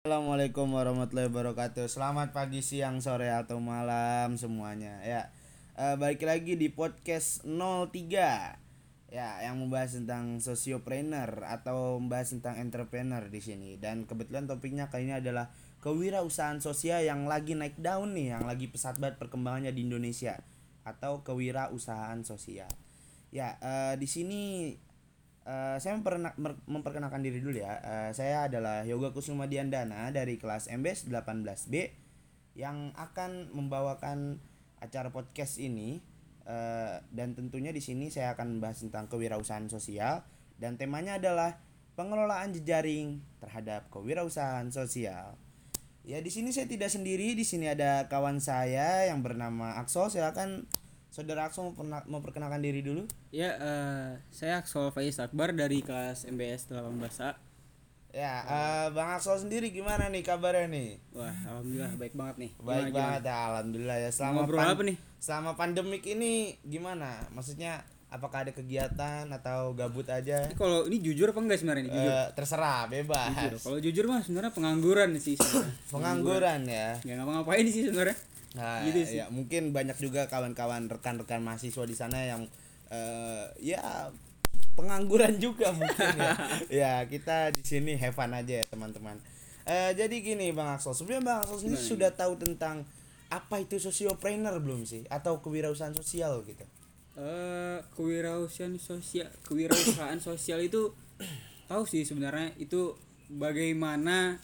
Assalamualaikum warahmatullahi wabarakatuh. Selamat pagi, siang, sore atau malam semuanya. Ya. Eh, balik lagi di podcast 03. Ya, yang membahas tentang sociopreneur atau membahas tentang entrepreneur di sini. Dan kebetulan topiknya kali ini adalah kewirausahaan sosial yang lagi naik daun nih, yang lagi pesat banget perkembangannya di Indonesia atau kewirausahaan sosial. Ya, eh, di sini Eh, saya memperkenalkan diri dulu ya. Eh, saya adalah Yoga Kusuma Diandana dari kelas MBS 18B yang akan membawakan acara podcast ini Eh, dan tentunya di sini saya akan membahas tentang kewirausahaan sosial dan temanya adalah pengelolaan jejaring terhadap kewirausahaan sosial. Ya di sini saya tidak sendiri, di sini ada kawan saya yang bernama Akso. Silakan Saudara memperna- memperkenalkan diri dulu. Ya, eh, saya Axel Faiz Akbar dari kelas MBS 18A. Ya, eh, Bang Akso sendiri gimana nih kabarnya nih? Wah, alhamdulillah baik banget nih. Baik Gimana, banget ya, alhamdulillah ya. Selama Ngobrol apa nih? Selama pandemik ini gimana? Maksudnya apakah ada kegiatan atau gabut aja? Ini kalau ini jujur apa enggak sebenarnya nih? Jujur. Eh, terserah, bebas. Jujur. Kalau jujur mah sebenarnya pengangguran sih sebenarnya. Pengangguran ya. Nggak ngapa-ngapain sih sebenarnya. Nah, Gitu sih. ya mungkin banyak juga kawan-kawan rekan-rekan mahasiswa di sana yang eh, ya pengangguran juga mungkin ya. ya, kita di sini have fun aja ya, teman-teman. Eh, jadi gini Bang Axel, sebenarnya Bang Axel sendiri Gimana sudah tahu tentang apa itu sociopreneur belum sih atau kewirausahaan sosial gitu? Eh, kewirausahaan sosial, kewirausahaan sosial itu tahu sih sebenarnya itu bagaimana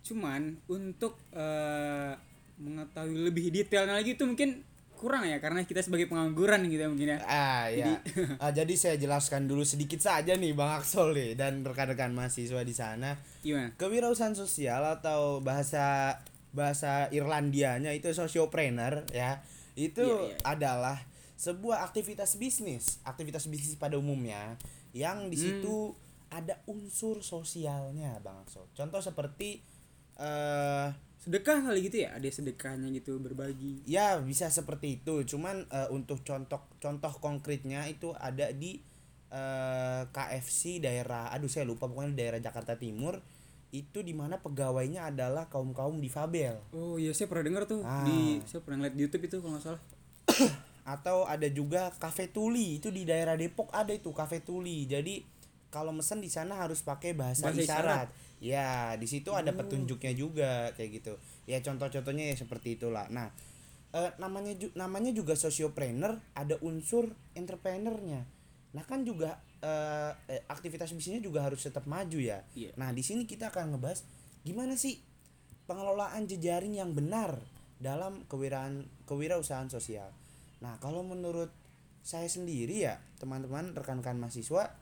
cuman untuk eh, mengetahui lebih detailnya lagi itu mungkin kurang ya karena kita sebagai pengangguran gitu ya mungkin ya. Ah ya. Ah, jadi saya jelaskan dulu sedikit saja nih Bang Axel nih dan rekan-rekan mahasiswa di sana. Gimana? Kewirausahaan sosial atau bahasa bahasa Irlandianya itu sociopreneur ya. Itu Iya, iya. adalah sebuah aktivitas bisnis, aktivitas bisnis pada umumnya yang di situ ada unsur sosialnya Bang Axel. Contoh seperti eh sedekah kali gitu ya? Ada sedekahnya gitu berbagi? Ya bisa seperti itu. Cuman eh, untuk contoh contoh konkretnya itu ada di eh, KFC daerah aduh saya lupa pokoknya daerah Jakarta Timur. Itu di mana pegawainya adalah kaum kaum difabel oh iya saya pernah dengar tuh. Ah. di saya pernah ngeliat di YouTube itu kalau nggak salah. Atau ada juga Cafe Tuli itu di daerah Depok ada itu Cafe Tuli. Jadi kalau mesen di sana harus pakai bahasa, Bahasa isyarat. Ya di situ ada petunjuknya juga kayak gitu. Ya contoh-contohnya ya seperti itulah. Nah eh, namanya ju- namanya juga sociopreneur ada unsur entrepreneurnya. Nah kan juga eh, eh, aktivitas bisnisnya juga harus tetap maju ya. Iya. nah di sini kita akan ngebahas gimana sih pengelolaan jejaring yang benar dalam kewiraan kewirausahaan sosial. Nah kalau menurut saya sendiri ya teman-teman rekan-rekan mahasiswa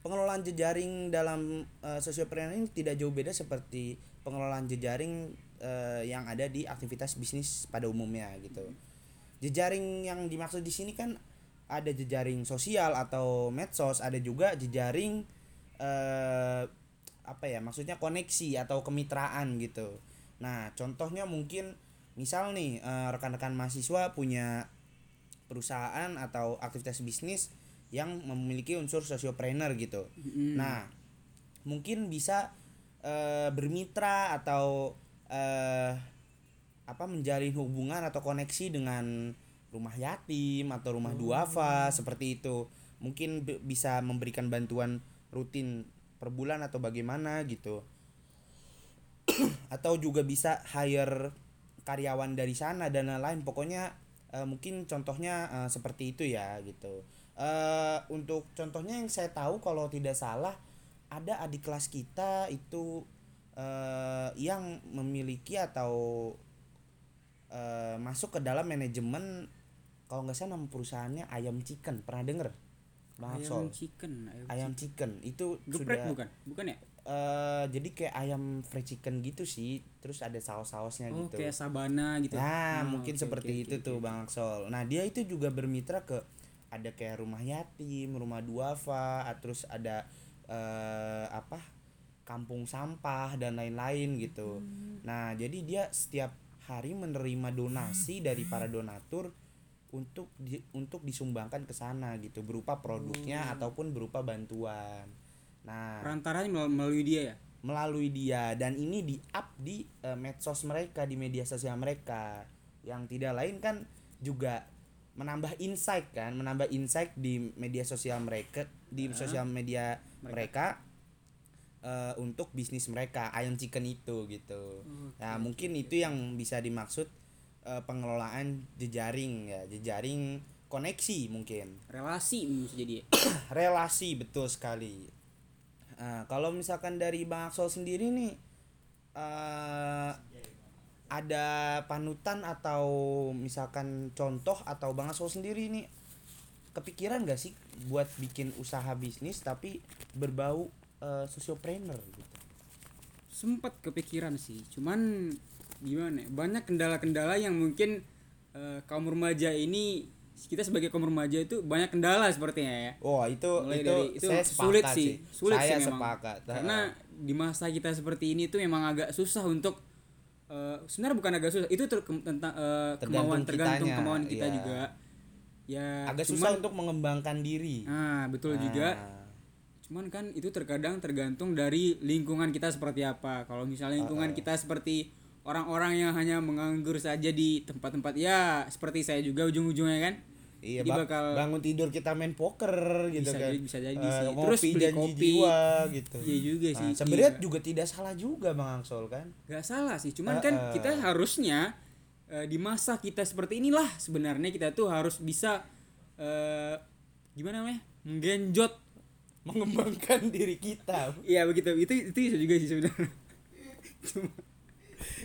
pengelolaan jejaring dalam uh, sociopreneur ini tidak jauh beda seperti pengelolaan jejaring eh, yang ada di aktivitas bisnis pada umumnya gitu. Jejaring yang dimaksud di sini kan ada jejaring sosial atau medsos, ada juga jejaring eh apa ya? Maksudnya koneksi atau kemitraan gitu. Nah, contohnya mungkin misal nih eh, rekan-rekan mahasiswa punya perusahaan atau aktivitas bisnis yang memiliki unsur sociopreneur gitu. Mm. Nah, mungkin bisa eh, bermitra atau eh, apa menjalin hubungan atau koneksi dengan rumah yatim atau rumah duafa seperti itu. Mungkin bisa memberikan bantuan rutin per bulan atau bagaimana gitu. atau juga bisa hire karyawan dari sana dan lain-lain. Pokoknya eh, mungkin contohnya eh, seperti itu ya gitu. Eh untuk contohnya yang saya tahu kalau tidak salah ada adik kelas kita itu eh yang memiliki atau eh masuk ke dalam manajemen kalau nggak salah nama perusahaannya ayam chicken. Pernah denger? Bang ayam Axel? chicken ayam, ayam chicken. Itu geprek sudah bukan? Bukan ya? Eh jadi kayak ayam fried chicken gitu sih. Terus ada saus-sausnya oh gitu. kayak sabana gitu Nah, Oh, mungkin oke, seperti oke, itu oke, tuh oke. Bang Axel. Nah, dia itu juga bermitra ke ada kayak rumah yatim, rumah duafa, terus ada eh apa? kampung sampah dan lain-lain gitu. Hmm. Nah, jadi dia setiap hari menerima donasi dari para donatur untuk di, untuk disumbangkan ke sana gitu berupa produknya Oh. ataupun berupa bantuan. Nah, perantaranya melalui, melalui dia ya melalui dia dan ini di up di eh, medsos mereka di media sosial mereka yang tidak lain kan juga menambah insight kan menambah insight di media sosial mereka di sosial media mereka, eh, untuk bisnis mereka ayam chicken itu gitu. Nah mungkin itu yang bisa dimaksud eh, pengelolaan jejaring ya jejaring koneksi mungkin. Relasi bisa jadi ya. relasi betul sekali. Nah, kalau misalkan dari Bang Axel sendiri nih eh ada panutan atau misalkan contoh atau Bang Axel sendiri nih kepikiran gak sih buat bikin usaha bisnis tapi berbau eh, sociopreneur gitu? Sempat kepikiran sih cuman gimana ya, banyak kendala-kendala yang mungkin eh, kaum remaja ini kita sebagai kaum remaja itu banyak kendala sepertinya ya. Oh itu Mulai itu, dari itu saya sulit sih, sulit saya sih memang. sepakat. Karena di masa kita seperti ini tuh memang agak susah untuk eh, sebenarnya bukan agak susah. Itu ter- tentang eh, kemauan tergantung kitanya, kemauan kita iya. juga. Ya agak cuman- susah untuk mengembangkan diri. Nah betul juga. Nah, cuman kan itu terkadang tergantung dari lingkungan kita seperti apa. Kalau misalnya lingkungan kita seperti orang-orang yang hanya menganggur saja di tempat-tempat ya seperti saya juga ujung-ujungnya kan Iya, Jadi ba- bakal- bangun tidur kita main poker gitu Bisa kan. jadi- bisa jadi Eh, sih. ngopi Terus beli kopi. jiwa gitu. Iya juga Nah, sih, Sebenarnya iya. juga tidak salah juga Bang Angsol kan. nggak salah sih cuman Eh, kan eh. kita harusnya eh, di masa kita seperti inilah sebenarnya kita tuh harus bisa eh, gimana namanya menggenjot Mengembangkan diri kita. iya begitu itu itu bisa juga sih sebenarnya Cuma-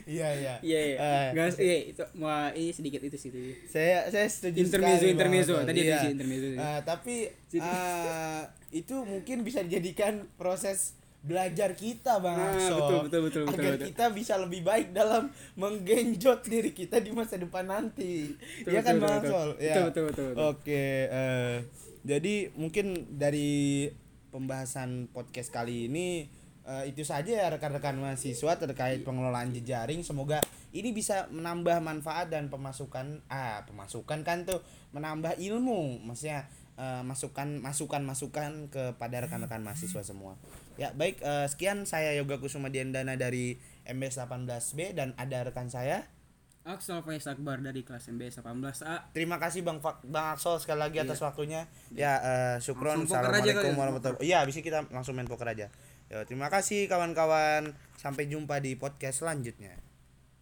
Iya, iya. iya iya Eh, nggak iya itu wah ini sedikit itu sih itu. saya saya setuju Intermezzo, sekali, intermezzo. Tadi ada Iya. sih intermezzo. Eh, tapi eh, itu mungkin bisa dijadikan proses belajar kita Bang Nah, Angsol. betul, betul, betul, betul, agar betul. kita bisa lebih baik dalam menggenjot diri kita di masa depan nanti. Betul, Iya kan betul, Bang betul. Angsol? Betul, Iya. betul, betul, betul. Oke, eh, jadi mungkin dari pembahasan podcast kali ini eh, itu saja ya rekan-rekan mahasiswa terkait pengelolaan jejaring. Semoga ini bisa menambah manfaat dan pemasukan ah pemasukan kan tuh menambah ilmu, maksudnya eh, masukan masukan masukan kepada rekan-rekan mahasiswa semua. Ya baik eh, sekian saya Yoga Kusuma Diandana dari MBS 18B dan ada rekan saya Axel Faiz Akbar dari kelas MBS 18A Terima kasih Bang Fa- Bang Axel sekali lagi atas waktunya. Ya, eh syukron. Assalamualaikum ya, warahmatullahi Iya, habis kita langsung main poker aja. Ya, terima kasih kawan-kawan. Sampai jumpa di podcast selanjutnya.